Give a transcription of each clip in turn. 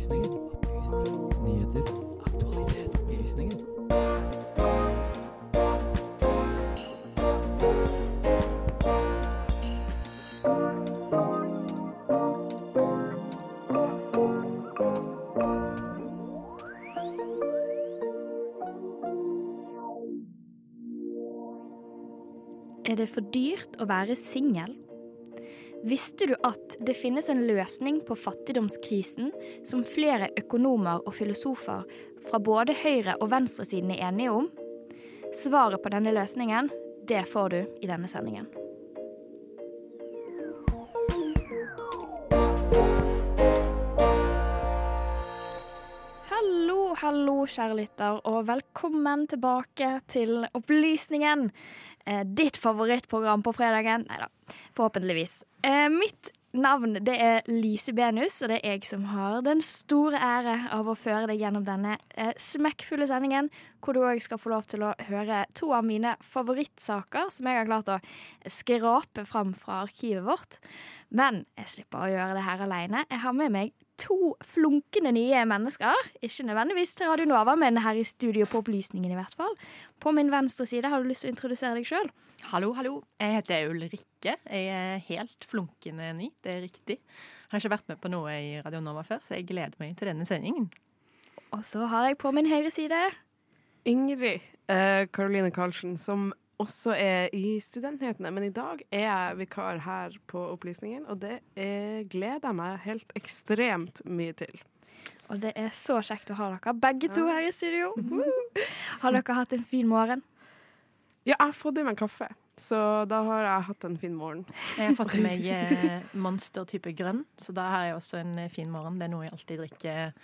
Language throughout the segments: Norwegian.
Opplysningen. Nyheter. Aktualitet. Opplysningen. Er det for dyrt å være singel? Visste du at det finnes en løsning på fattigdomskrisen som flere økonomer og filosofer fra både høyre- og venstresiden er enige om? Svaret på denne løsningen, det får du i denne sendingen. Hallo, kjære lytter, og velkommen tilbake til Opplysningen. Eh, ditt favorittprogram på fredagen. Nei da, forhåpentligvis. Eh, mitt navn det er Lise Benus, og det er jeg som har den store ære av å føre deg gjennom denne eh, smekkfulle sendingen, hvor du òg skal få lov til å høre to av mine favorittsaker som jeg har klart å skrape fram fra arkivet vårt. Men jeg slipper å gjøre det her alene. Jeg har med meg to flunkende nye mennesker. Ikke nødvendigvis til Radio Nova, men her i studio på Opplysningen i hvert fall. På min venstre side, har du lyst til å introdusere deg sjøl? Hallo, hallo. Jeg heter Ulrikke. Jeg er helt flunkende ny, det er riktig. Jeg har ikke vært med på noe i Radio Nova før, så jeg gleder meg til denne sendingen. Og så har jeg på min høyre side Ingrid eh, Karoline Karlsen, som også er i Studentnyhetene. Men i dag er jeg vikar her på Opplysningen, og det er, gleder jeg meg helt ekstremt mye til. Og det er så kjekt å ha dere begge to her i studio. Har dere hatt en fin morgen? Ja, jeg har fått i meg kaffe, så da har jeg hatt en fin morgen. Jeg har fått i meg eh, Monster type grønn, så da har jeg også en eh, fin morgen. Det er noe jeg alltid drikker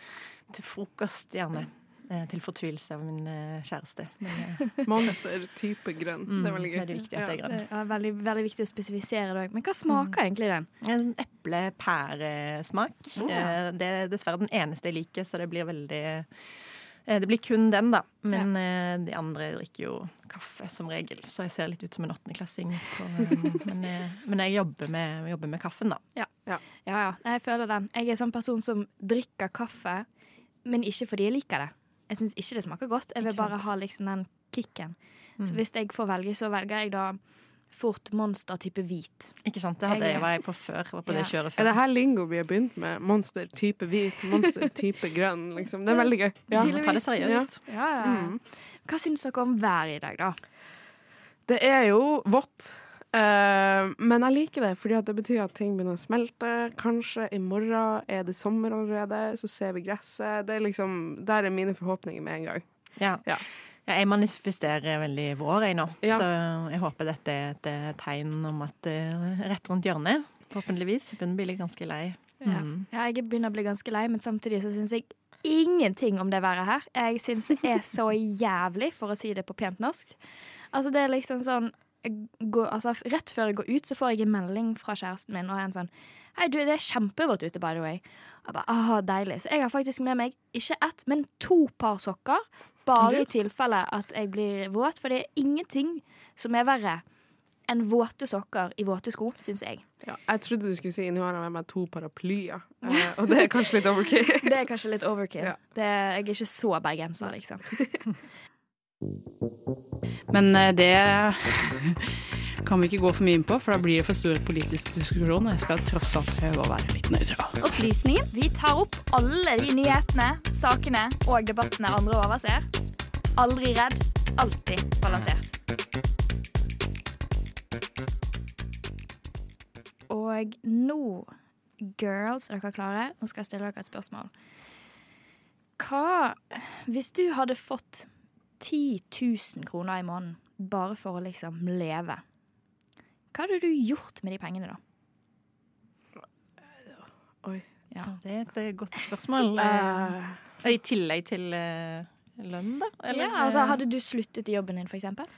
til frokost, gjerne. Eh, Til fortvilelse av min eh, kjæreste. Eh, Monster type grønn. mm, Det er veldig gøy. det er viktig at det er grønn. Er veldig, veldig viktig å spesifisere det òg. Men hva smaker egentlig den? En eple-pæresmak. Oh. Eh, Det er dessverre den eneste jeg liker, så det blir veldig eh, Det blir kun den, da. Men ja. de andre drikker jo kaffe som regel, så jeg ser litt ut som en åttendeklassing. på, Men, men jeg jobber med, jobber med kaffen, da. Ja ja, jeg føler den. Jeg er sånn person som drikker kaffe, men ikke fordi jeg liker det. Jeg syns ikke det smaker godt. Jeg vil bare ha liksom den kicken. Så Mm. hvis jeg får velge, så velger jeg da fort Monster type hvit. Ikke sant? Det hadde Jeg- var jeg på før. Var på det kjøret før. Er det her lingo vi har begynt med? Monster type hvit, monster type grønn, liksom. Det er veldig gøy. Ja. Ja, ta det seriøst. Ja, ja, ja. Mm. Hva syns dere om været i dag, da? Det er jo vått, eh, men jeg liker det fordi det betyr at ting begynner å smelte. Kanskje i morgen er det sommer allerede, så ser vi gresset. Det er liksom, Der er mine forhåpninger med en gang. Ja. Ja. Ja, jeg manifesterer veldig vår, jeg nå. Ja. Så jeg håper dette er et eh, tegn om at det er rett rundt hjørnet. Forhåpentligvis. Jeg begynner å bli ganske lei. Ja. Mm. ja, jeg begynner å bli ganske lei, men samtidig så syns jeg ingenting om det været her. Jeg syns det er så jævlig, for å si det på pent norsk. Altså, det er liksom sånn går, altså, Rett før jeg går ut, så får jeg en melding fra kjæresten min, og er en sånn Hei, du, det er kjempevått ute, by the way. Jeg bare, ah, deilig. Så jeg har faktisk med meg ikke ett, men to par sokker. Bare i Lurt. tilfelle at jeg blir våt. For det er ingenting som er verre enn våte sokker i våte sko, syns jeg. Ja, jeg trodde du skulle si nå har jeg med meg to paraplyer, eh, og det er kanskje litt overkill. Det er kanskje litt overkill. Ja. Det, jeg er ikke så bergenser, liksom. Men eh, det kan vi ikke gå for mye inn på, for da blir det for stor politisk diskusjon. Og jeg skal tross alt prøve å være litt nøytral. Opplysningen. Vi tar opp alle de nyhetene, sakene og debattene andre overser. Aldri redd, alltid balansert. Og nå, girls, er dere klare? Nå skal jeg stille dere et spørsmål. Hva Hvis du hadde fått 10 000 kroner i måneden bare for å liksom leve, hva hadde du gjort med de pengene da? Oi. Ja. Det er et eh, godt spørsmål. Eh, I tillegg til uh, lønn, da? ja, altså Hadde du sluttet i jobben din, for eksempel?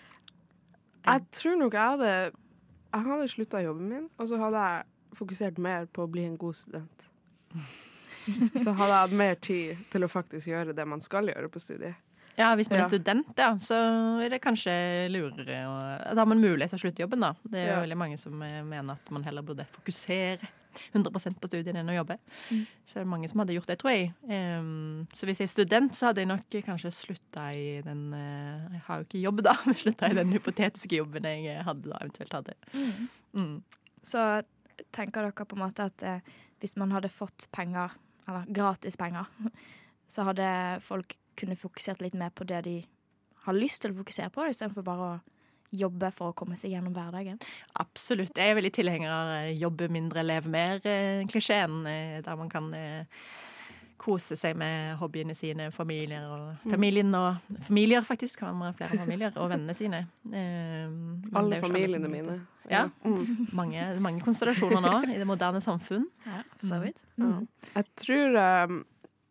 jeg tror nok jeg hadde Jeg hadde slutta jobben min, og så hadde jeg fokusert mer på å bli en god student. Så hadde jeg hatt mer tid til å faktisk gjøre det man skal gjøre på studiet. Ja, Hvis man er student, ja, så er det kanskje lurere å Da har man mulighet til å slutte jobben, da. Det er jo veldig mange som eh, mener at man heller burde fokusere 100% på studiene enn å jobbe. Mm. Så det er mange som hadde gjort det, tror jeg. Um, så hvis jeg er student, så hadde jeg nok kanskje slutta i den eh, Jeg har jo ikke jobb, da, men slutta i den hypotetiske jobben jeg hadde da, eventuelt hadde. Mm. Så tenker dere på en måte at eh, hvis man hadde fått penger, eller gratis penger, så hadde folk kunne fokusert litt mer på det de har lyst til å fokusere på, istedenfor bare å jobbe for å komme seg gjennom hverdagen? Absolutt. Jeg er veldig tilhenger av eh, jobbe mindre, leve mer. eh, eh, der man kan kose seg med hobbyene sine, familier og familien og Familier, faktisk. Kan man ha flere familier. Og vennene sine. Eh, men Alle familiene mine. Ja. Mm. Mange, mange konstellasjoner nå i det moderne samfunn. Ja, for så vidt. Ja. Mm. Jeg tror um,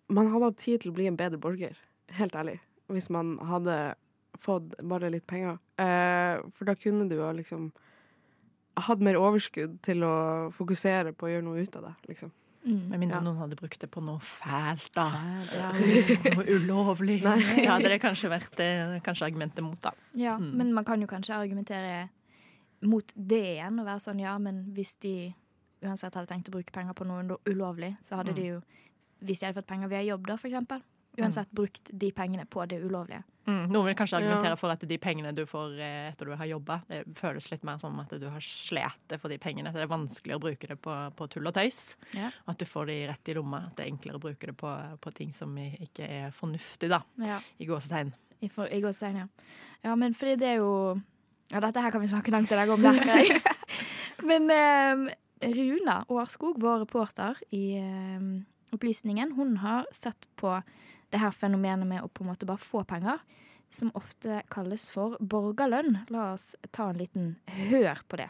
man hadde hatt tid til å bli en bedre borger, helt ærlig, hvis man hadde fått bare litt penger. Eh, for da kunne du ha liksom hatt mer overskudd til å fokusere på å gjøre noe ut av det, liksom. Mm. Med mindre Ja. noen hadde brukt det på noe fælt, da. Ja. Noe ulovlig. Nei. Det hadde det kanskje vært eh, kanskje argumentet mot, da. Ja, Mm. men man kan jo kanskje argumentere mot det igjen og være sånn ja, men hvis de uansett hadde tenkt å bruke penger på noe ulovlig, så hadde Mm. de jo, hvis de hadde fått penger via jobb da, for eksempel, uansett brukt de pengene på det ulovlige. Mm, noen vil kanskje argumentere Ja. for at de pengene du får eh, etter du har jobba, det føles litt mer som at du har slitt for de pengene. Så det er vanskelig å bruke det på, på tull og tøys. Ja. At du får de rett i lomma. At det er enklere å bruke det på, på ting som ikke er fornuftig, da. Ja, I gåsetegn. i, for, i gåsetegn, ja. Ja, men fordi det er jo Ja, dette her kan vi snakke langt i dag om, merker jeg. men um, Runa Årskog, vår reporter i um, Opplysningen, hun har sett på det her fenomenet med å på en måte bare få penger, som ofte kalles for borgerlønn. La oss ta en liten hør på det.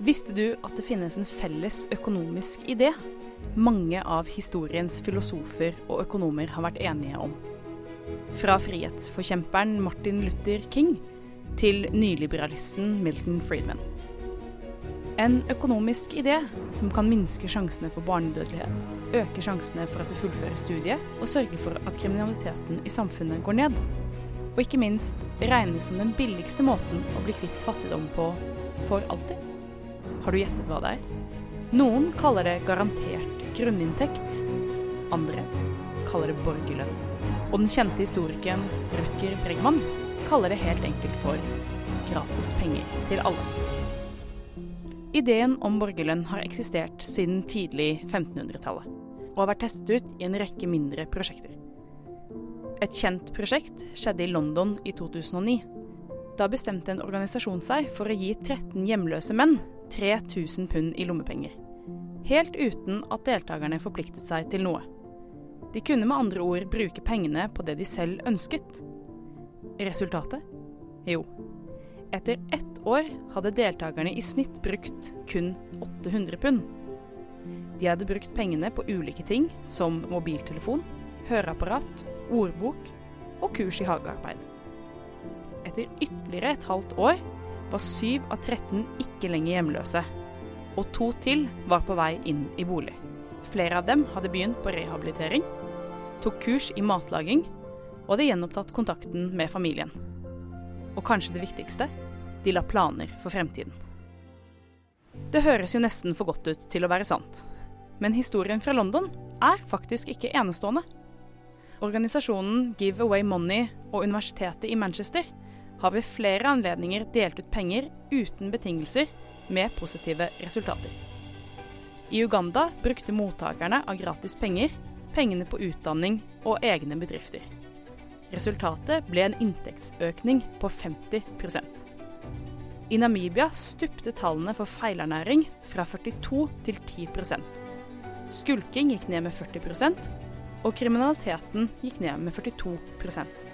Visste du at det finnes en felles økonomisk idé? Mange av historiens filosofer og økonomer har vært enige om. Fra frihetsforkjemperen Martin Luther King til nyliberalisten Milton Friedman. En økonomisk idé som kan minske sjansene for barnedødelighet, øke sjansene for at du fullfører studiet, og sørge for at kriminaliteten i samfunnet går ned. Og ikke minst regnes som den billigste måten å bli kvitt fattigdom på for alltid. Har du gjettet hva det er? Noen kaller det garantert grunninntekt. Andre kaller det borgerlønn. Og den kjente historikeren Rutger Bregman kaller det helt enkelt for gratis penger til alle. Ideen om borgerlønn har eksistert siden tidlig 1500-tallet, og har vært testet ut i en rekke mindre prosjekter. Et kjent prosjekt skjedde i London i 2009. Da bestemte en organisasjon seg for å gi 13 hjemløse menn 3000 pund i lommepenger. Helt uten at deltakerne forpliktet seg til noe. De kunne med andre ord bruke pengene på det de selv ønsket. Resultatet? Jo, etter ett år hadde deltakerne i snitt brukt kun 800 pund. De hadde brukt pengene på ulike ting som mobiltelefon, høreapparat, ordbok og kurs i hagearbeid. Etter ytterligere et halvt år var syv av 13 ikke lenger hjemløse, og to til var på vei inn i bolig. Flere av dem hadde begynt på rehabilitering, tok kurs i matlaging og hadde gjenopptatt kontakten med familien. Og kanskje det viktigste de la planer for fremtiden. Det høres jo nesten for godt ut til å være sant, men historien fra London er faktisk ikke enestående. Organisasjonen Give Away Money og Universitetet i Manchester har ved flere anledninger delt ut penger uten betingelser med positive resultater. I Uganda brukte mottakerne av gratis penger pengene på utdanning og egne bedrifter. Resultatet ble en inntektsøkning på 50% I Namibia stupte tallene for feilernæring fra 42 til 10% Skulking gikk ned med 40% og kriminaliteten gikk ned med 42%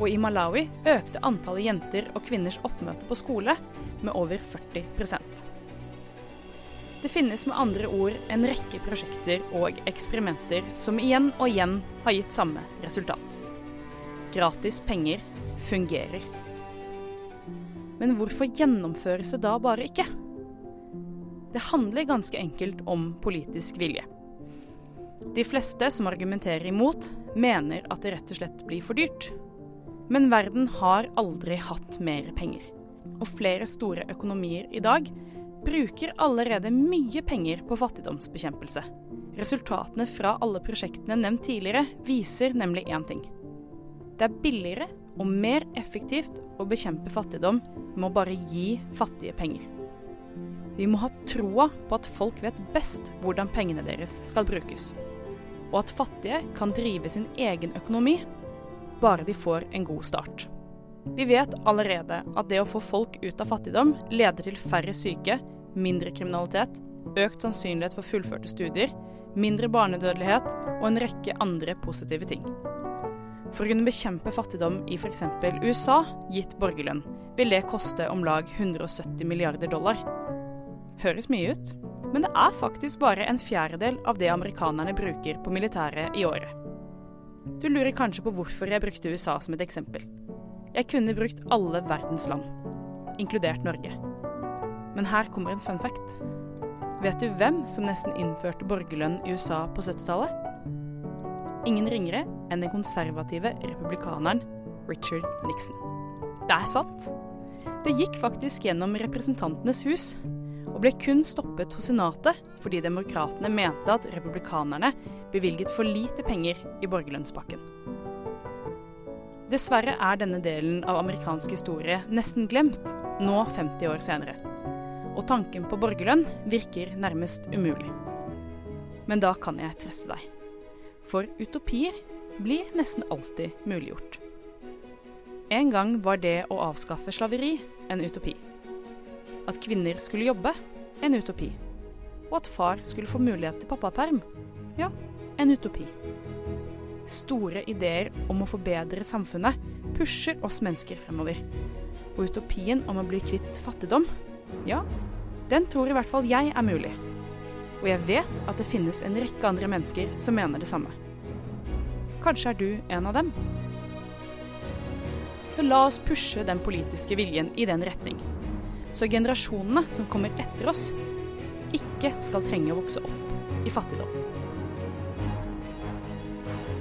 Og i Malawi økte antallet jenter og kvinners oppmøte på skole med over 40% Det finnes med andre ord en rekke prosjekter og eksperimenter som igjen og igjen har gitt samme resultat. Gratis penger fungerer. Men hvorfor gjennomføres det da bare ikke? Det handler ganske enkelt om politisk vilje. De fleste som argumenterer imot, mener at det rett og slett blir for dyrt. Men verden har aldri hatt mer penger. Og flere store økonomier i dag bruker allerede mye penger på fattigdomsbekjempelse. Resultatene fra alle prosjektene nevnt tidligere viser nemlig én ting. Det er billigere og mer effektivt å bekjempe fattigdom med å bare gi fattige penger. Vi må ha troa på at folk vet best hvordan pengene deres skal brukes, og at fattige kan drive sin egen økonomi bare de får en god start. Vi vet allerede at det å få folk ut av fattigdom leder til færre syke, mindre kriminalitet, økt sannsynlighet for fullførte studier, mindre barnedødelighet og en rekke andre positive ting. For å kunne bekjempe fattigdom i f.eks. USA, gitt borgerlønn, vil det koste om lag 170 milliarder dollar. Høres mye ut, men det er faktisk bare en fjerdedel av det amerikanerne bruker på militæret i året. Du lurer kanskje på hvorfor jeg brukte USA som et eksempel. Jeg kunne brukt alle verdens land, inkludert Norge. Men her kommer en fun fact. Vet du hvem som nesten innførte borgerlønn i USA på 70-tallet? Ingen ringere enn den konservative republikaneren Richard Nixon. Det er sant. Det gikk faktisk gjennom Representantenes hus, og ble kun stoppet hos Senatet fordi demokratene mente at republikanerne bevilget for lite penger i borgerlønnspakken. Dessverre er denne delen av amerikansk historie nesten glemt, nå 50 år senere. Og tanken på borgerlønn virker nærmest umulig. Men da kan jeg trøste deg. For utopier blir nesten alltid muliggjort. En gang var det å avskaffe slaveri en utopi. At kvinner skulle jobbe en utopi. Og at far skulle få mulighet til pappaperm ja, en utopi. Store ideer om å forbedre samfunnet pusher oss mennesker fremover. Og utopien om å bli kvitt fattigdom, ja, den tror i hvert fall jeg er mulig. Og jeg vet at det finnes en rekke andre mennesker som mener det samme. Kanskje er du en av dem? Så la oss pushe den politiske viljen i den retning. Så generasjonene som kommer etter oss, ikke skal trenge å vokse opp i fattigdom.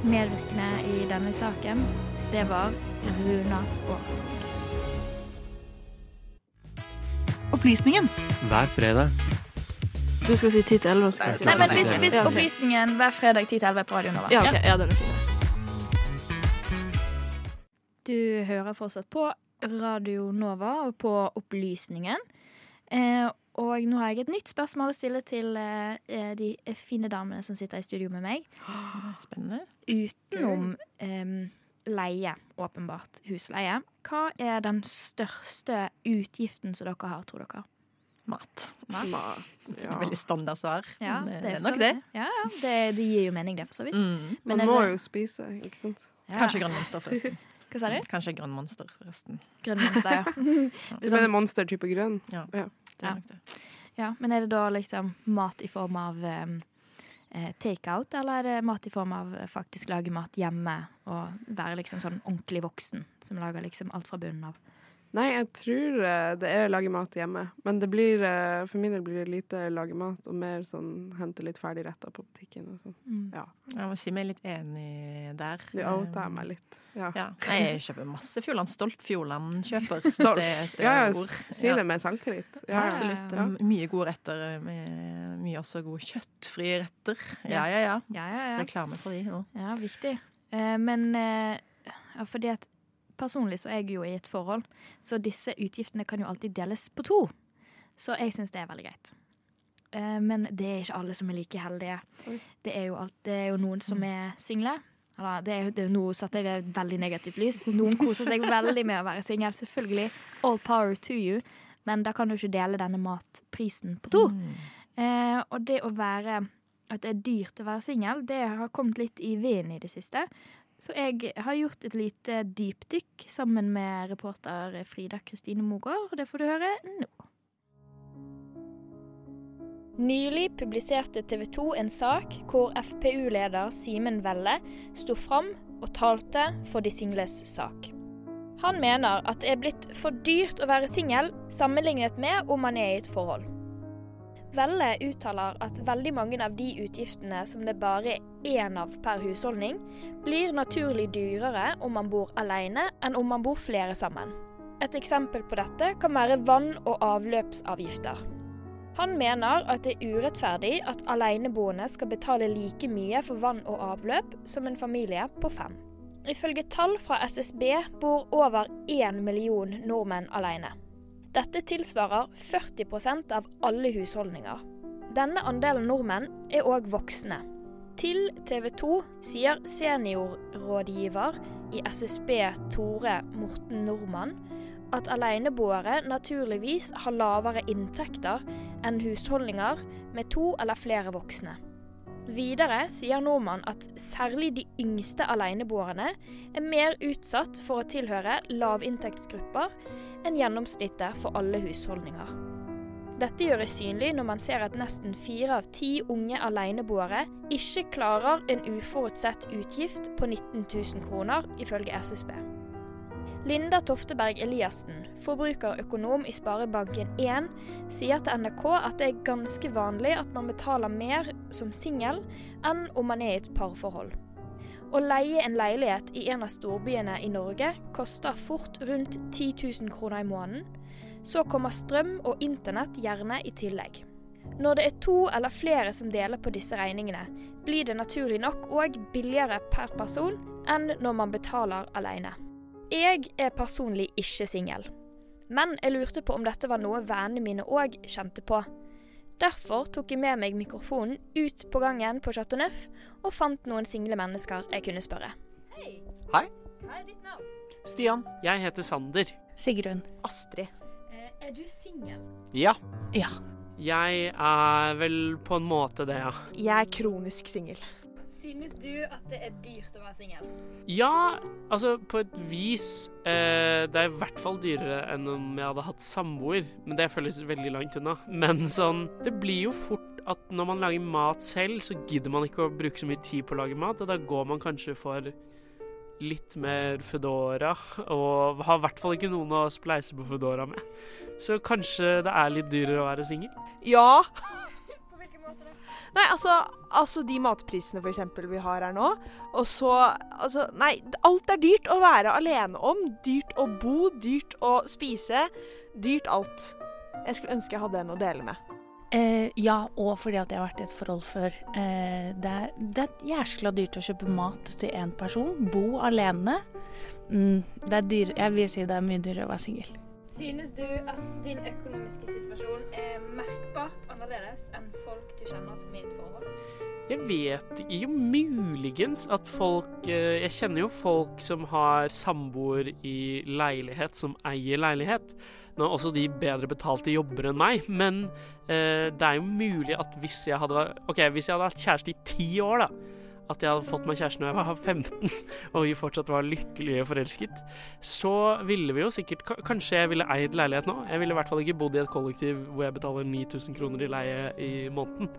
Medvirkende i denne saken, det var Runa Årskog. Opplysningen. Hver fredag. Du skal si 10 til 11, skal si Nei, men hvis, hvis opplysningen hver fredag 10 til 11 på radioen. Ja, okay. Ja, er. Du hører fortsatt på Radio Nova og på Opplysningen. Eh, og nå har jeg et nytt spørsmål å stille til eh, eh, de fine damene som sitter i studio med meg. Spennende. Utenom eh, leie, åpenbart, husleie. Hva er den største utgiften som dere har, tror dere? Mat. Mat. Ja. Veldig standard svar. Ja, det er er nok det. Ja, ja, det, det gir jo mening, det, for så vidt. Mm. Men Man må det- jo spise, ikke sant? Ja. Kanskje grønn monster, forresten. Hva sa du? Kanskje grønn monster, forresten. Grønn monster, ja. Du mener monster-type grønn? Ja, Ja. det er Ja. nok det. ja. Men er det da liksom mat i form av em, eh, takeout, eller er det mat i form av eh, faktisk lage mat hjemme og være liksom sånn ordentlig voksen som lager liksom alt fra bunnen av? Nei, jeg tror eh, det er å lage mat hjemme. Men det blir, eh, for min del blir det lite lage mat, og mer sånn hente litt ferdigretter på butikken og sånn. Mm. Ja. Jeg må si meg litt enig der. Du outer meg litt. Ja. Ja. Nei, jeg kjøper masse Fjordland. Stolt Fjordland-kjøper. Synes Stolt. det er et Ja, ja, eh, ord. si det med selvtillit. Ja. Absolutt. Ja. Mye gode retter. Med mye også gode kjøttfrie retter. Ja, ja, ja. Ja, ja, ja. Reklame for de nå. Ja, viktig. Eh, men eh, ja, fordi at personlig så er jeg jo i et forhold, så disse utgiftene kan jo alltid deles på to. Så jeg syns det er veldig greit. Eh, men det er ikke alle som er like heldige. Det er jo, alt, det er jo noen som er single. Eller, det er, det er Nå satte jeg det veldig negativt lys. Noen koser seg veldig med å være singel. Selvfølgelig. All power to you. Men da kan du ikke dele denne matprisen på to. Mm. Eh, og det å være At det er dyrt å være singel, det har kommet litt i vinden i det siste. Så jeg har gjort et lite dypdykk sammen med reporter Frida Kristine Mogård, og det får du høre nå. Nylig publiserte TV 2 en sak hvor FPU-leder Simen Velle sto fram og talte for de singles sak. Han mener at det er blitt for dyrt å være singel sammenlignet med om man er i et forhold. Velle uttaler at veldig mange av de utgiftene som det bare er én av per husholdning, blir naturlig dyrere om man bor alene enn om man bor flere sammen. Et eksempel på dette kan være vann- og avløpsavgifter. Han mener at det er urettferdig at aleneboende skal betale like mye for vann og avløp som en familie på fem. Ifølge tall fra SSB bor over én million nordmenn alene. Dette tilsvarer 40% av alle husholdninger. Denne andelen nordmenn er òg voksne. Til TV 2 sier seniorrådgiver i SSB Tore Morten Nordmann at aleneboere naturligvis har lavere inntekter enn husholdninger med to eller flere voksne. Videre sier Nordmann at særlig de yngste aleneboerne er mer utsatt for å tilhøre lavinntektsgrupper enn gjennomsnittet for alle husholdninger. Dette gjøres synlig når man ser at nesten fire av ti unge aleneboere ikke klarer en uforutsett utgift på 19 000 kroner, ifølge SSB. Linda Tofteberg Eliassen, forbrukerøkonom i Sparebanken1, sier til NRK at det er ganske vanlig at man betaler mer som singel enn om man er i et parforhold. Å leie en leilighet i en av storbyene i Norge koster fort rundt 10 000 kroner i måneden. Så kommer strøm og internett gjerne i tillegg. Når det er to eller flere som deler på disse regningene, blir det naturlig nok òg billigere per person enn når man betaler alene. Jeg er personlig ikke singel, men jeg lurte på om dette var noe vennene mine òg kjente på. Derfor tok jeg med meg mikrofonen ut på gangen på Chateau Neuf og fant noen single mennesker jeg kunne spørre. Hei. Hei. Hva er ditt navn? Stian. Jeg heter Sander. Sigrun. Astrid. Eh, er du singel? Ja. Ja. Jeg er vel på en måte det, ja. Jeg er kronisk singel. Synes du at det er dyrt å være singel? Ja, altså på et vis. Eh, det er i hvert fall dyrere enn om jeg hadde hatt samboer, men det føles veldig langt unna. Men sånn Det blir jo fort at når man lager mat selv, så gidder man ikke å bruke så mye tid på å lage mat, og da går man kanskje for litt mer Foodora, og har i hvert fall ikke noen å spleise på Foodora med. Så kanskje det er litt dyrere å være singel? Ja. Nei, altså, altså de matprisene for eksempel vi har her nå. Og så Altså, nei, alt er dyrt å være alene om. Dyrt å bo, dyrt å spise. Dyrt alt. Jeg skulle ønske jeg hadde en å dele med. Eh, ja, og fordi at jeg har vært i et forhold før. Eh, det, er, det er jæskla dyrt å kjøpe mat til én person. Bo alene. Mm, det er dyr, jeg vil si det er mye dyrere å være singel. Synes du at din økonomiske situasjon er merkbart annerledes enn folk du kjenner som er i et forhold? Jeg vet. Jo, muligens at folk eh, Jeg kjenner jo folk som har samboer i leilighet, som eier leilighet. Nå er også de bedre betalte jobber enn meg, men eh, det er jo mulig at hvis jeg hadde okay, hvis jeg hadde hatt kjæreste i ti år, da. At jeg hadde fått meg kjæreste når jeg var 15, og vi fortsatt var lykkelige forelsket, så ville vi jo sikkert Kanskje jeg ville eid leilighet nå. Jeg ville i hvert fall ikke bodd i et kollektiv hvor jeg betaler 9000 kroner i leie i måneden.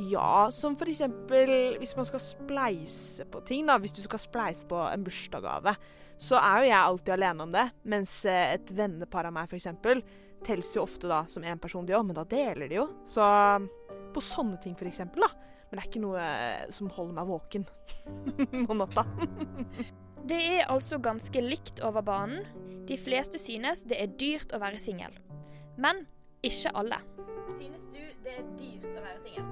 Ja, som for eksempel hvis man skal spleise på ting, da. Hvis du skal spleise på en bursdagsgave, så er jo jeg alltid alene om det. Mens eh, et vennepar av meg, for eksempel, telles jo ofte da som én person, de òg, men da deler de jo. Så på sånne ting, for eksempel, da. Men det er ikke noe eh, som holder meg våken om natta. Det er altså ganske likt over banen. De fleste synes det er dyrt å være singel. Men ikke alle. Synes du det er dyrt å være singel?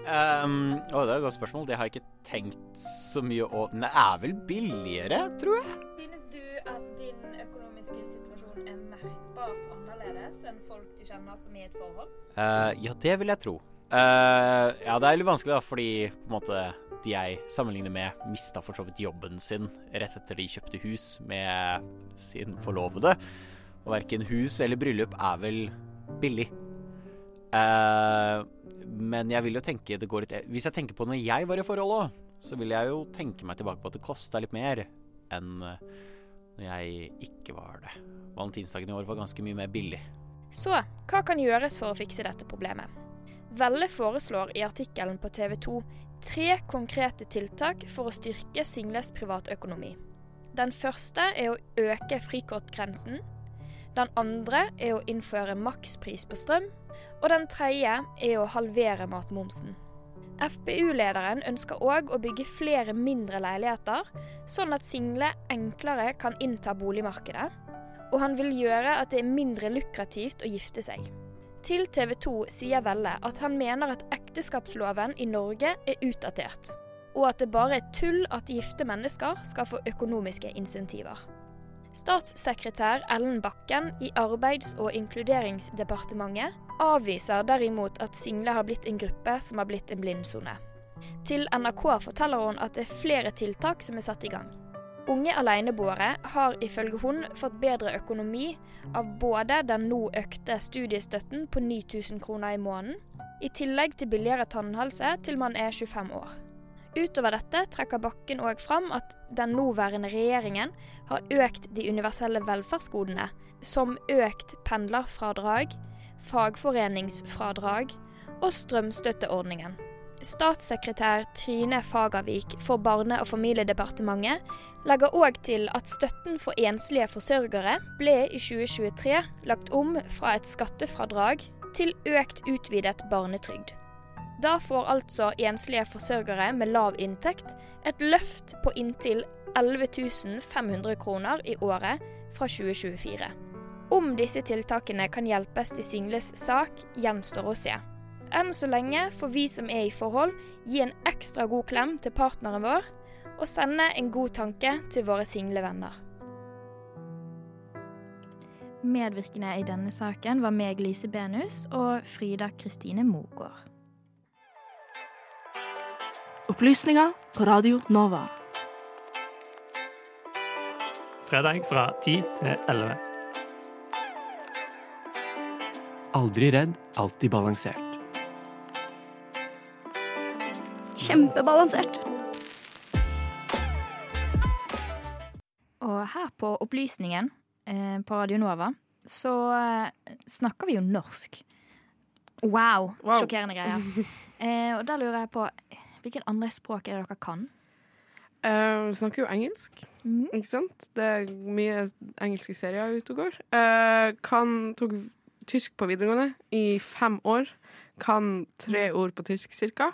Um, å, det er et godt spørsmål. Det har jeg ikke tenkt så mye å det er vel billigere, tror jeg. Synes du at din økonomiske situasjon er merkbart annerledes enn folk du kjenner som er i et forhold? Uh, ja, det vil jeg tro. Eh, ja, det er litt vanskelig, da, fordi på en måte de jeg sammenligner med, mista for så vidt jobben sin rett etter de kjøpte hus med sin forlovede. Og verken hus eller bryllup er vel billig. Uh, men jeg vil jo tenke det går litt Hvis jeg tenker på når jeg var i forhold òg, så vil jeg jo tenke meg tilbake på at det kosta litt mer enn eh, når jeg ikke var det. Valentinsdagen i år var ganske mye mer billig. Så hva kan gjøres for å fikse dette problemet? Velle foreslår i artikkelen på TV 2 tre konkrete tiltak for å styrke singles privatøkonomi. Den første er å øke frikortgrensen. Den andre er å innføre makspris på strøm. Og den tredje er å halvere matmomsen. FpU-lederen ønsker òg å bygge flere mindre leiligheter, sånn at single enklere kan innta boligmarkedet. Og han vil gjøre at det er mindre lukrativt å gifte seg. Til TV 2 sier Velle at han mener at ekteskapsloven i Norge er utdatert, og at det bare er tull at gifte mennesker skal få økonomiske insentiver. Statssekretær Ellen Bakken i Arbeids- og inkluderingsdepartementet avviser derimot at single har blitt en gruppe som har blitt en blindsone. Til NRK forteller hun at det er flere tiltak som er satt i gang. Unge aleneboere har ifølge hun fått bedre økonomi av både den nå økte studiestøtten på 9000 kroner i måneden, i tillegg til billigere tannhelse til man er 25 år. Utover dette trekker Bakken òg fram at den nåværende regjeringen har økt de universelle velferdsgodene, som økt pendlerfradrag, fagforeningsfradrag og strømstøtteordningen. Statssekretær Trine Fagervik for Barne- og familiedepartementet legger òg til at støtten for enslige forsørgere ble i 2023 lagt om fra et skattefradrag til økt utvidet barnetrygd. Da får altså enslige forsørgere med lav inntekt et løft på inntil 11 500 kroner i året fra 2024. Om disse tiltakene kan hjelpes til singles sak, gjenstår å se. Enn så lenge får vi som er i forhold, gi en ekstra god klem til partneren vår, og sende en god tanke til våre single venner. Medvirkende i denne saken var meg, Lise Benus, og Frida Kristine Mogård. Opplysninger på Radio Nova. Fredag fra 10 til 11. Aldri redd, alltid balansert. Kjempebalansert. Og her på Opplysningen eh, på Radio Nova så eh, snakker vi jo norsk. Wow! Wow. Sjokkerende greier. Eh, og da lurer jeg på hvilken andre språk er det dere kan? Eh, Vi snakker jo engelsk, mm. ikke sant? Det er mye engelske serier ute og går. Uh, kan tok tysk på videregående i fem år. Kan tre ord på tysk, cirka.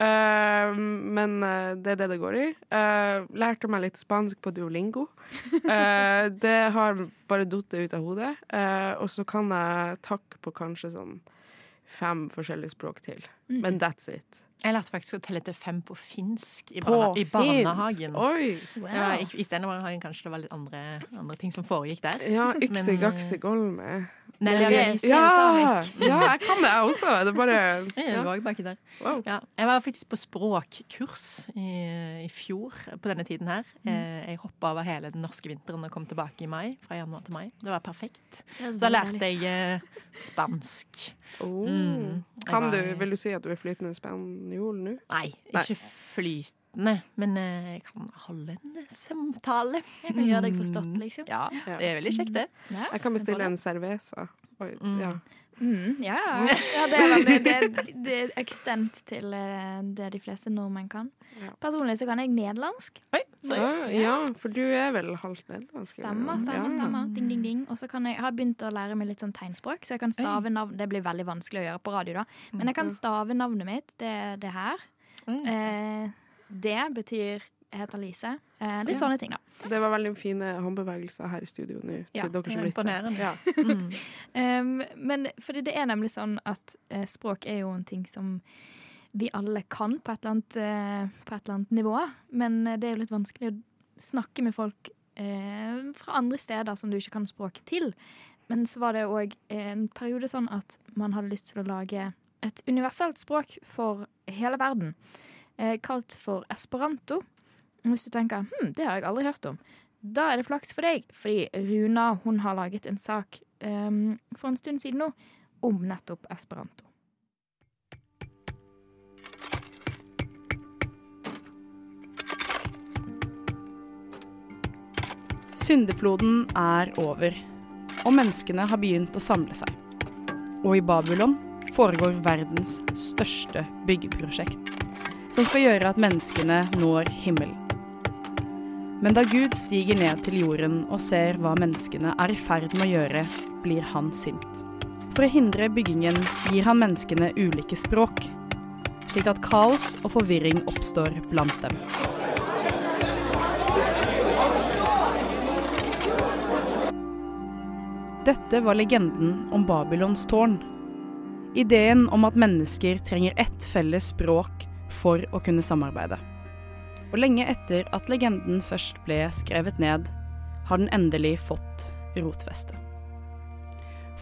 Eh, men uh, det er det det går i. Uh, lærte meg litt spansk på Duolingo. Det har bare datt ut av hodet. Og så kan jeg takke på kanskje sånn fem forskjellige språk til. Mm. Men that's it. Jeg lærte faktisk å telle til fem på finsk i, På barna i barnehagen. Oi! Ja, i, I barnehagen kanskje det var litt andre, andre ting som foregikk der. Ja, yksi, eh. Nei, det er- samisk. ja, jeg kan det, jeg også. Det er bare Jeg baki der. Ja, jeg var faktisk på språkkurs i, i fjor på denne tiden her. Mm. Eh, Jeg hoppa over hele den norske vinteren og kom tilbake i mai. Fra januar til mai. Det var perfekt. Det er så da lærte jeg eh, spansk. Oh. Mm. Jeg Kan du, vil du si at du er flytende spanjol nå? Nei, ikke flytende, men eh, jeg kan holde en samtale. Jeg kan gjøre deg forstått, liksom. Ja, det er veldig kjekt, det. Jeg kan bestille en cerveza. Oi, ja. Mm, ja, ja. det, er det, det er ekstent til eh, det de fleste nordmenn kan. Personlig så kan jeg nederlandsk. Ah, ja, for du er vel halvt nederlandsk? Stemmer, stemmer. Ja. stemmer. Ding, ding, ding. Og så kan jeg, jeg har begynt å lære meg litt sånn tegnspråk, så jeg kan stave navn Det blir veldig vanskelig å gjøre på radio, da. Men jeg kan stave navnet mitt. Det er det her. Eh, det betyr jeg heter Lise. Eh, litt Ja. sånne ting, da. Det var veldig fine håndbevegelser her i studio nå, Ja. til dere som lytter. imponerende. Ja. Um, men fordi det er nemlig sånn at eh, språk er jo en ting som vi alle kan på et annet, eh, på et eller annet nivå. Men eh, det er jo litt vanskelig å snakke med folk eh, fra andre steder som du ikke kan språket til. Men så var det òg en periode sånn at man hadde lyst til å lage et universelt språk for hele verden. Eh, kalt for esperanto. Hvis du tenker hm, det har jeg aldri hørt om, da er det flaks for deg. Fordi Runa hun har laget en sak eh, for en stund siden nå om nettopp esperanto. Syndefloden er over, og menneskene har begynt å samle seg. Og i Babylon foregår verdens største byggeprosjekt, som skal gjøre at menneskene når himmelen. Men da Gud stiger ned til jorden og ser hva menneskene er i ferd med å gjøre, blir han sint. For å hindre byggingen gir han menneskene ulike språk, slik at kaos og forvirring oppstår blant dem. Dette var legenden om Babylons tårn, Ideen om at mennesker trenger ett felles språk for å kunne samarbeide. Og lenge etter at legenden først ble skrevet ned, har den endelig fått rotfeste.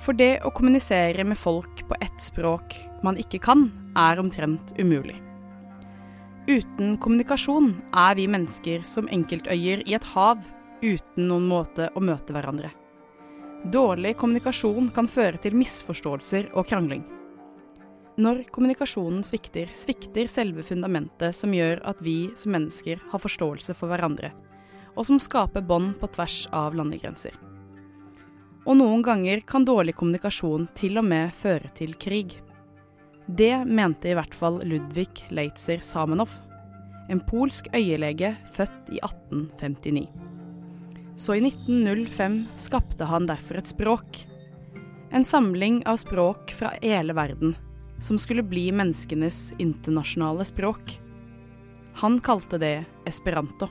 For det å kommunisere med folk på ett språk man ikke kan, er omtrent umulig. Uten kommunikasjon er vi mennesker som enkeltøyer i et hav uten noen måte å møte hverandre. Dårlig kommunikasjon kan føre til misforståelser og krangling. Når kommunikasjonen svikter, svikter selve fundamentet som gjør at vi som mennesker har forståelse for hverandre, og som skaper bånd på tvers av landegrenser. Og noen ganger kan dårlig kommunikasjon til og med føre til krig. Det mente i hvert fall Ludvig Leitzer Samenov, en polsk øyelege født i 1859. Så i 1905 skapte han derfor et språk. En samling av språk fra hele verden, som skulle bli menneskenes internasjonale språk. Han kalte det esperanto.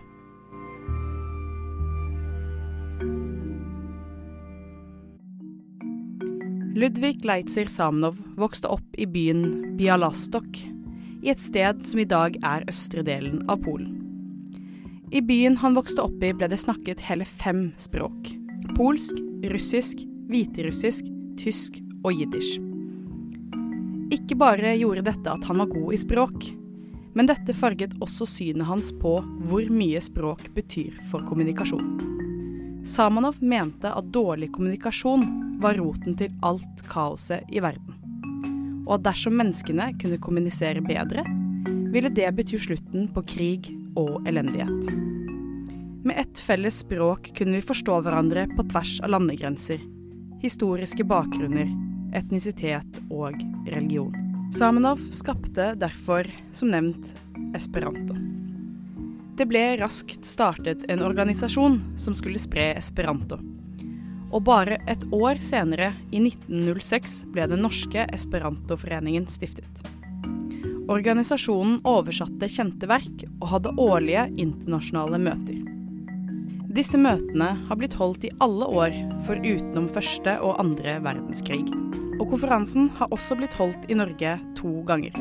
Ludvig Leitzer Samnov vokste opp i byen Bialastok, i et sted som i dag er østre delen av Polen. I byen han vokste opp i ble det snakket hele fem språk. Polsk, russisk, hviterussisk, tysk og jiddisch. Ikke bare gjorde dette at han var god i språk, men dette farget også synet hans på hvor mye språk betyr for kommunikasjon. Samanov mente at dårlig kommunikasjon var roten til alt kaoset i verden. Og at dersom menneskene kunne kommunisere bedre, ville det bety slutten på krig og elendighet. Med ett felles språk kunne vi forstå hverandre på tvers av landegrenser, historiske bakgrunner, etnisitet og religion. Samenov skapte derfor, som nevnt, esperanto. Det ble raskt startet en organisasjon som skulle spre esperanto. Og bare et år senere, i 1906, ble den norske esperantoforeningen stiftet. Organisasjonen oversatte kjente verk og hadde årlige internasjonale møter. Disse møtene har blitt holdt i alle år for utenom første og andre verdenskrig. Og konferansen har også blitt holdt i Norge to ganger.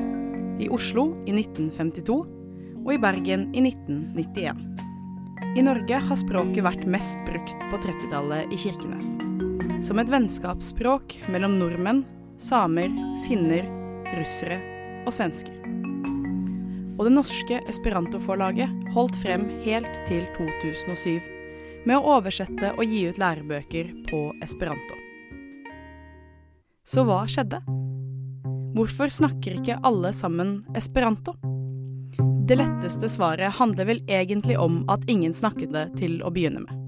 I Oslo i 1952 og i Bergen i 1991. I Norge har språket vært mest brukt på 30-tallet i Kirkenes. Som et vennskapsspråk mellom nordmenn, samer, finner, russere og svensker. Og det norske esperantoforlaget holdt frem helt til 2007 med å oversette og gi ut lærebøker på esperanto. Så hva skjedde? Hvorfor snakker ikke alle sammen esperanto? Det letteste svaret handler vel egentlig om at ingen snakket det til å begynne med.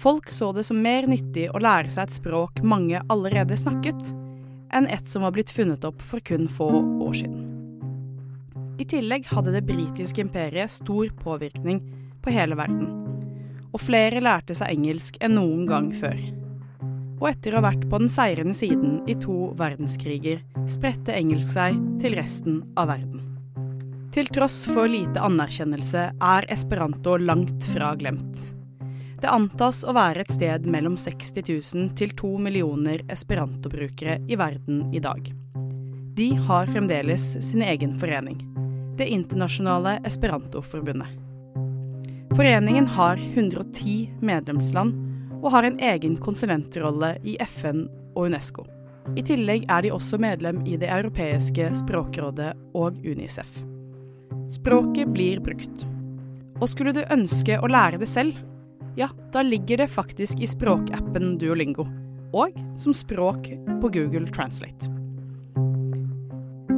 Folk så det som mer nyttig å lære seg et språk mange allerede snakket, enn et som var blitt funnet opp for kun få år siden. I tillegg hadde det britiske imperiet stor påvirkning på hele verden, og flere lærte seg engelsk enn noen gang før. Og etter å ha vært på den seirende siden i to verdenskriger, spredte engelsk seg til resten av verden. Til tross for lite anerkjennelse er esperanto langt fra glemt. Det antas å være et sted mellom 60 000 til 2 millioner esperantobrukere i verden i dag. De har fremdeles sin egen forening, Det internasjonale esperantoforbundet. Foreningen har 110 medlemsland og har en egen konsulentrolle i FN og UNESCO. I tillegg er de også medlem i Det europeiske språkrådet og Unicef. Språket blir brukt. Og skulle du ønske å lære det selv, ja, da ligger det faktisk i språkappen Duolingo, og som språk på Google Translate.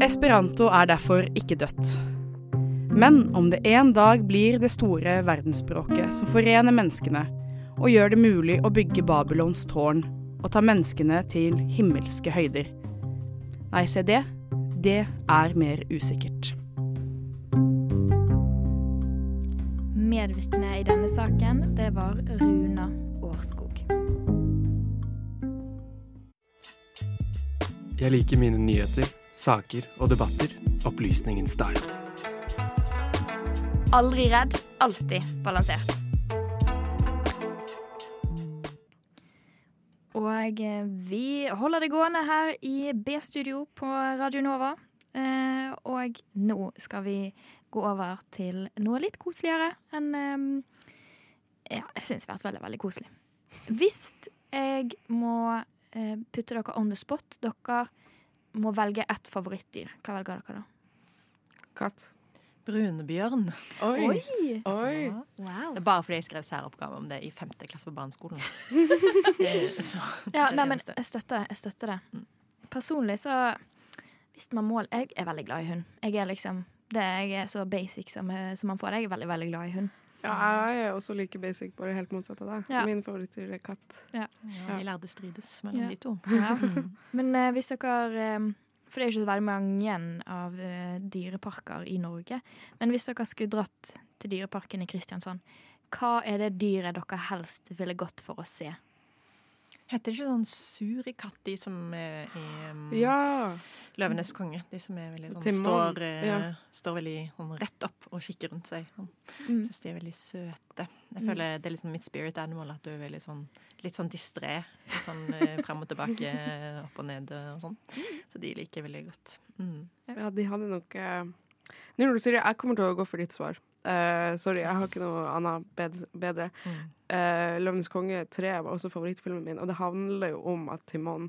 Esperanto er derfor ikke dødt. Men om det en dag blir det store verdensspråket som forener menneskene, og gjør det mulig å bygge Babylons tårn og ta menneskene til himmelske høyder Nei, se det, det er mer usikkert. Medvirkende i denne saken, det var Runa Årskog. Jeg liker mine nyheter, saker og debatter opplysningens dag. Aldri redd, alltid balansert. Og eh, vi holder det gående her i B-studio på Radio Nova. Og nå skal vi gå over til noe litt koseligere enn eh, Ja, jeg syns det har vært veldig, veldig koselig. Hvis jeg må eh, putte dere on the spot, dere må velge ett favorittdyr, hva velger dere da? Katt. Brunebjørn. Oi. Oi. Oi. Wow. Det er bare fordi jeg skrev særoppgave om det i femte klasse på barneskolen. Eh, så Ja, nei, men jeg støtter, jeg støtter det. Personlig så Hvis man må Jeg er veldig glad i hund. Jeg er liksom det jeg er så basic som, eh, som man får. Jeg er veldig, veldig glad i hund. Ja, jeg er også like basic, bare helt motsatt av deg. Ja. Min favorittdyr er katt. Ja. Ja, vi lærde strides mellom Ja. de to. Ja. Men uh, hvis dere um, For det er ikke så veldig mange av uh, dyreparker i Norge. Men hvis dere skulle dratt til Dyreparken i Kristiansand, hva er det dyret dere helst ville gått for å se? Heter det ikke sånn surikatt, de som er i um, Ja. Løvenes konge? De som er veldig sånn står, eh, ja. står veldig sånn rett opp og kikker rundt seg. Sånn. Mm. Syns de er veldig søte. Jeg Mm. føler Det er liksom mitt spirit animal, at du er veldig sånn litt sånn distré. Sånn eh, frem og tilbake, opp og ned og sånn. Så de liker veldig godt. Mm. Ja, de hadde nok eh, Nå når du sier det, jeg kommer til å gå for ditt svar. Eh, sorry, jeg har ikke noe annet bedre. Mm. Uh, 'Løvenes konge 3' var også favorittfilmen min, og det handler jo om at Timon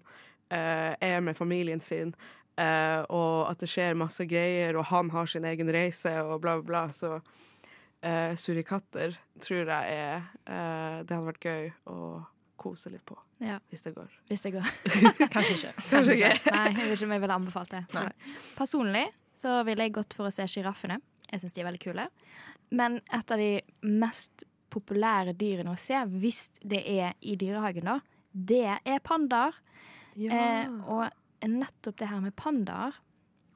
uh, er med familien sin, eh, og at det skjer masse greier, og han har sin egen reise, og bla, bla, bla. Så uh, surikatter tror jeg er eh, Det hadde vært gøy å kose litt på, Ja. hvis det går. Hvis det går. Kanskje ikke. Kanskje ikke. Nei, jeg vet ikke om jeg ville anbefalt det. Nei. Personlig så ville jeg gått for å se sjiraffene. Jeg syns de er veldig kule. Men et av de mest populære dyrene å se, hvis det er i dyrehagen, da, det er pandaer. Eh, og nettopp det her med pandaer,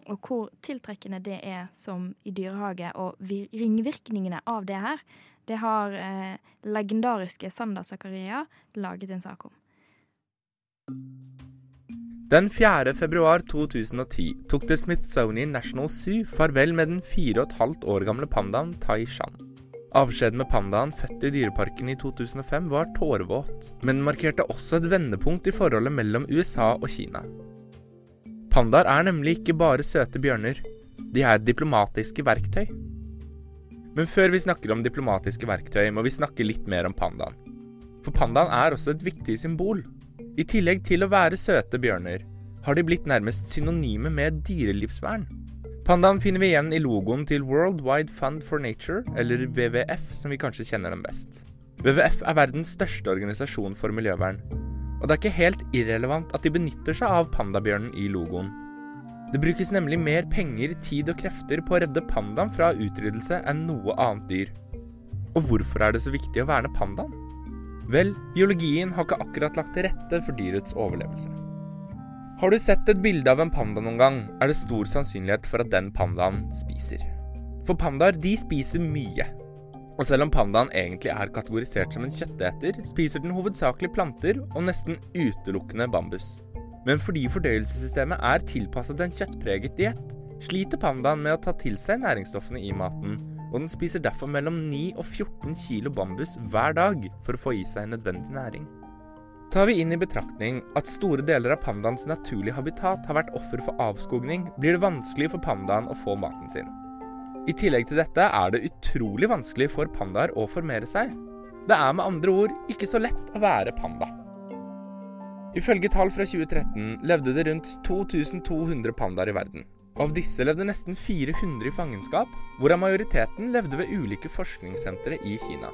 og hvor tiltrekkende det er som i dyrehage, og ringvirkningene av det her, det har eh, legendariske Sander Zakaria laget en sak om. Den 4. februar 2010 tok The Smithsonian National Zoo farvel med den fire og et halvt år gamle pandaen Tai Shan. Avskjeden med pandaen født i Dyreparken i 2005 var tårevåt, men markerte også et vendepunkt i forholdet mellom USA og Kina. Pandaer er nemlig ikke bare søte bjørner, de er diplomatiske verktøy. Men før vi snakker om diplomatiske verktøy, må vi snakke litt mer om pandaen. For pandaen er også et viktig symbol. I tillegg til å være søte bjørner, har de blitt nærmest synonyme med dyrelivsvern. Pandaen finner vi igjen i logoen til World Wide Fund for Nature, eller WWF, som vi kanskje kjenner dem best. WWF er verdens største organisasjon for miljøvern, og det er ikke helt irrelevant at de benytter seg av pandabjørnen i logoen. Det brukes nemlig mer penger, tid og krefter på å redde pandaen fra utryddelse enn noe annet dyr. Og hvorfor er det så viktig å verne pandaen? Vel, biologien har ikke akkurat lagt til rette for dyrets overlevelse. Har du sett et bilde av en panda noen gang, er det stor sannsynlighet for at den pandaen spiser. For pandaer, de spiser mye. Og selv om pandaen egentlig er kategorisert som en kjøtteter, spiser den hovedsakelig planter og nesten utelukkende bambus. Men fordi fordøyelsessystemet er tilpasset en kjøttpreget diett, sliter pandaen med å ta til seg næringsstoffene i maten, og den spiser derfor mellom 9 og 14 kilo bambus hver dag for å få i seg nødvendig næring. Tar vi inn i betraktning at store deler av pandaens naturlige habitat har vært offer for avskogning, blir det vanskelig for pandaen å få maten sin. I tillegg til dette er det utrolig vanskelig for pandaer å formere seg. Det er med andre ord ikke så lett å være panda. Ifølge tall fra 2013 levde det rundt 2200 pandaer i verden. Av disse levde nesten 400 i fangenskap, hvorav majoriteten levde ved ulike forskningssentre i Kina.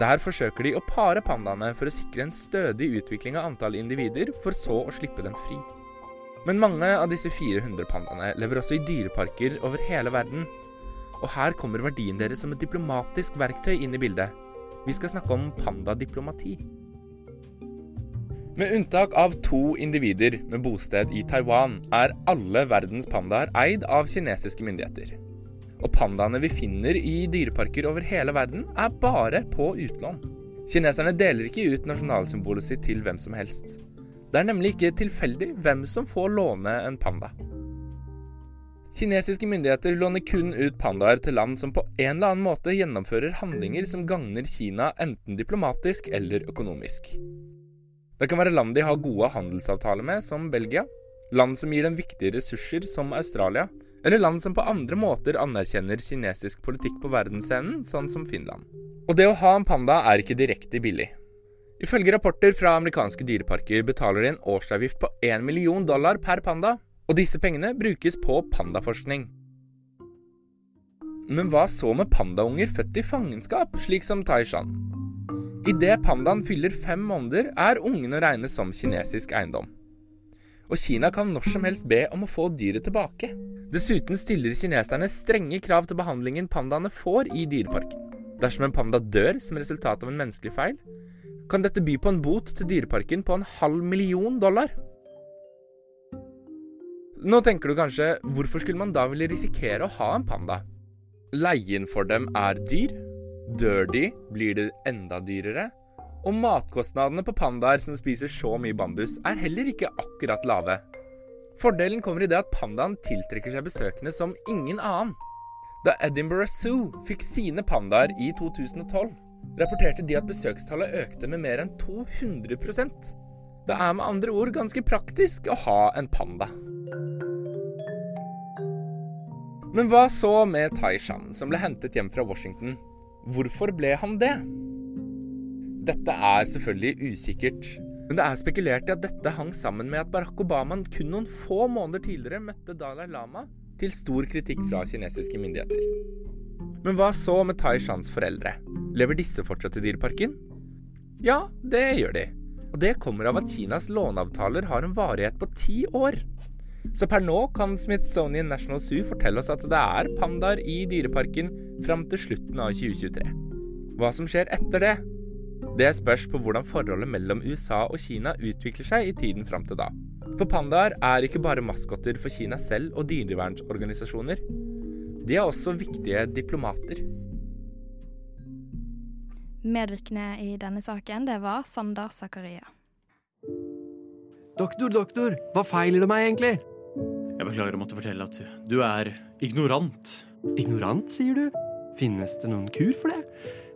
Der forsøker de å pare pandaene for å sikre en stødig utvikling av antall individer, for så å slippe dem fri. Men mange av disse 400 pandaene lever også i dyreparker over hele verden. Og her kommer verdien deres som et diplomatisk verktøy inn i bildet. Vi skal snakke om pandadiplomati. Med unntak av to individer med bosted i Taiwan, er alle verdens pandaer eid av kinesiske myndigheter. Og pandaene vi finner i dyreparker over hele verden, er bare på utlån. Kineserne deler ikke ut nasjonalsymbolet sitt til hvem som helst. Det er nemlig ikke tilfeldig hvem som får låne en panda. Kinesiske myndigheter låner kun ut pandaer til land som på en eller annen måte gjennomfører handlinger som gagner Kina enten diplomatisk eller økonomisk. Det kan være land de har gode handelsavtaler med, som Belgia. Land som gir dem viktige ressurser, som Australia. Eller land som på andre måter anerkjenner kinesisk politikk på verdensscenen, sånn som Finland. Og det å ha en panda er ikke direkte billig. Ifølge rapporter fra amerikanske dyreparker betaler de en årsavgift på 1 million dollar per panda, og disse pengene brukes på pandaforskning. Men hva så med pandaunger født i fangenskap, slik som Taishan? Idet pandaen fyller fem måneder, er ungene å regne som kinesisk eiendom. Og Kina kan når som helst be om å få dyret tilbake. Dessuten stiller kineserne strenge krav til behandlingen pandaene får i dyreparken. Dersom en panda dør som resultat av en menneskelig feil, kan dette by på en bot til dyreparken på en halv million dollar. Nå tenker du kanskje hvorfor skulle man da ville risikere å ha en panda? Leien for dem er dyr. Dør de, blir det enda dyrere. Og matkostnadene på pandaer som spiser så mye bambus, er heller ikke akkurat lave. Fordelen kommer i det at pandaen tiltrekker seg besøkende som ingen annen. Da Edinburgh Zoo fikk sine pandaer i 2012, rapporterte de at besøkstallet økte med mer enn 200% Det er med andre ord ganske praktisk å ha en panda. Men hva så med Taishan, som ble hentet hjem fra Washington? Hvorfor ble han det? Dette er selvfølgelig usikkert, men det er spekulert i at dette hang sammen med at Barack Obama kun noen få måneder tidligere møtte Dalai Lama til stor kritikk fra kinesiske myndigheter. Men hva så med Taishans foreldre? Lever disse fortsatt i Dyreparken? Ja, det gjør de. Og det kommer av at Kinas låneavtaler har en varighet på ti år. Så per nå kan Smithsonian National Zoo fortelle oss at det er pandaer i Dyreparken fram til slutten av 2023. Hva som skjer etter det, det spørs på hvordan forholdet mellom USA og Kina utvikler seg i tiden fram til da. For pandaer er ikke bare maskotter for Kina selv og dyrevernsorganisasjoner. De er også viktige diplomater. Medvirkende i denne saken, det var Sander Zakaria. Doktor, doktor, hva feiler det meg egentlig? Jeg beklager å måtte fortelle at du er ignorant. Ignorant, sier du? Finnes det noen kur for det?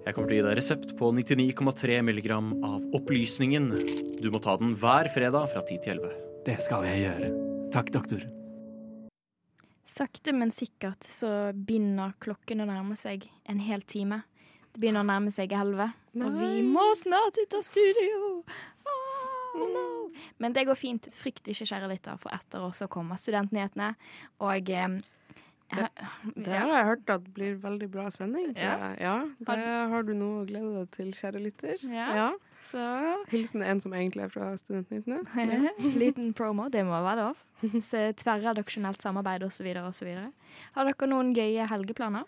Jeg kommer til å gi deg resept på 99,3 milligram av opplysningen. Du må ta den hver fredag fra 10 til 11. Det skal jeg gjøre. Takk, doktor. Sakte, men sikkert så begynner klokken å nærme seg en hel time. Det begynner å nærme seg elleve, og vi må snart ut av studio. Oh, no. Men det går fint. Frykt ikke, kjære lytter, for etter oss så kommer studentnyhetene. Og eh, Det, det har jeg hørt at blir veldig bra sending. Ja. ja. Det har du noe å glede deg til, kjære lytter. Ja. Så Hilsen en som egentlig er fra Studentnyhetene. Ja. Liten promo, det må være lov. Så Tverrredaksjonelt samarbeid osv. osv. Har dere noen gøye helgeplaner?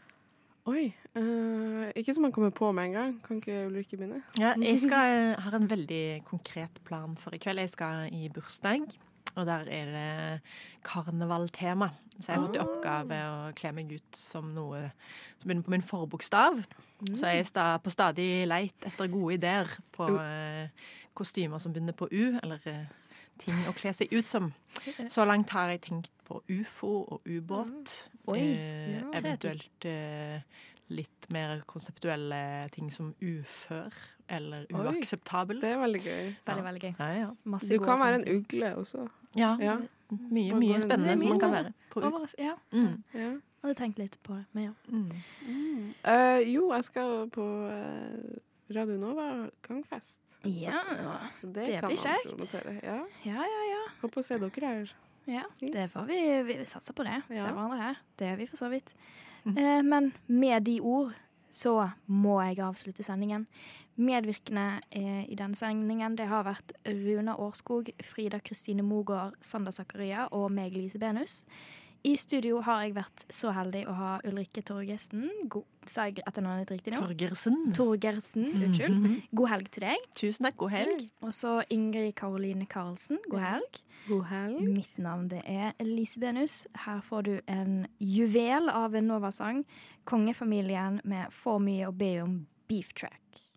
Oi. Uh, ikke som man kommer på med en gang. Kan ikke Ulrikke begynne? Ja, jeg skal, ha har en veldig konkret plan for i kveld. Jeg skal i bursdag, og der er det karnevaltema. Så jeg har fått i oppgave å kle meg ut som noe som begynner på min forbokstav. Så jeg er på stadig leit etter gode ideer på eh, kostymer som begynner på U, eller eh, ting å kle seg ut som. Så langt har jeg tenkt på ufo og ubåt. Oi, Eh, ja. eventuelt eh, litt mer konseptuelle ting som ufør eller Oi, uakseptabel. Det er veldig gøy. Veldig, veldig gøy. Ja, ja. Masse Du gode kan være en ugle også. Ja, Ja. mye, mye spennende som man kan være på U. Ja. Mm. Ja. Hadde tenkt litt på det, men ja. Eh, jo, jeg skal på eh, Radio Nova gangfest. Ja, Så det, det blir kjekt. Ja. Ja, ja, ja. Håper å se dere her. Ja, det får vi, vi satser på det. Se hverandre her. Det gjør vi for så vidt. Eh, men med de ord så må jeg avslutte sendingen. Medvirkende eh, i denne sendingen det har vært Runa Årskog, Frida Kristine Mogård, Sander Zakaria og meg, Lise Benus. I studio har jeg vært så heldig å ha Ulrikke Torgersen. God, sa jeg etternavnet ditt riktig nå? Torgersen. Torgersen, unnskyld. Mhm. God helg til deg. Tusen takk. God helg. Og så Ingrid Karoline Karlsen. God helg. God helg. Mitt navn det er Lise Benus. Her får du en juvel av en Nova-sang. Kongefamilien med For mye å be om beef track.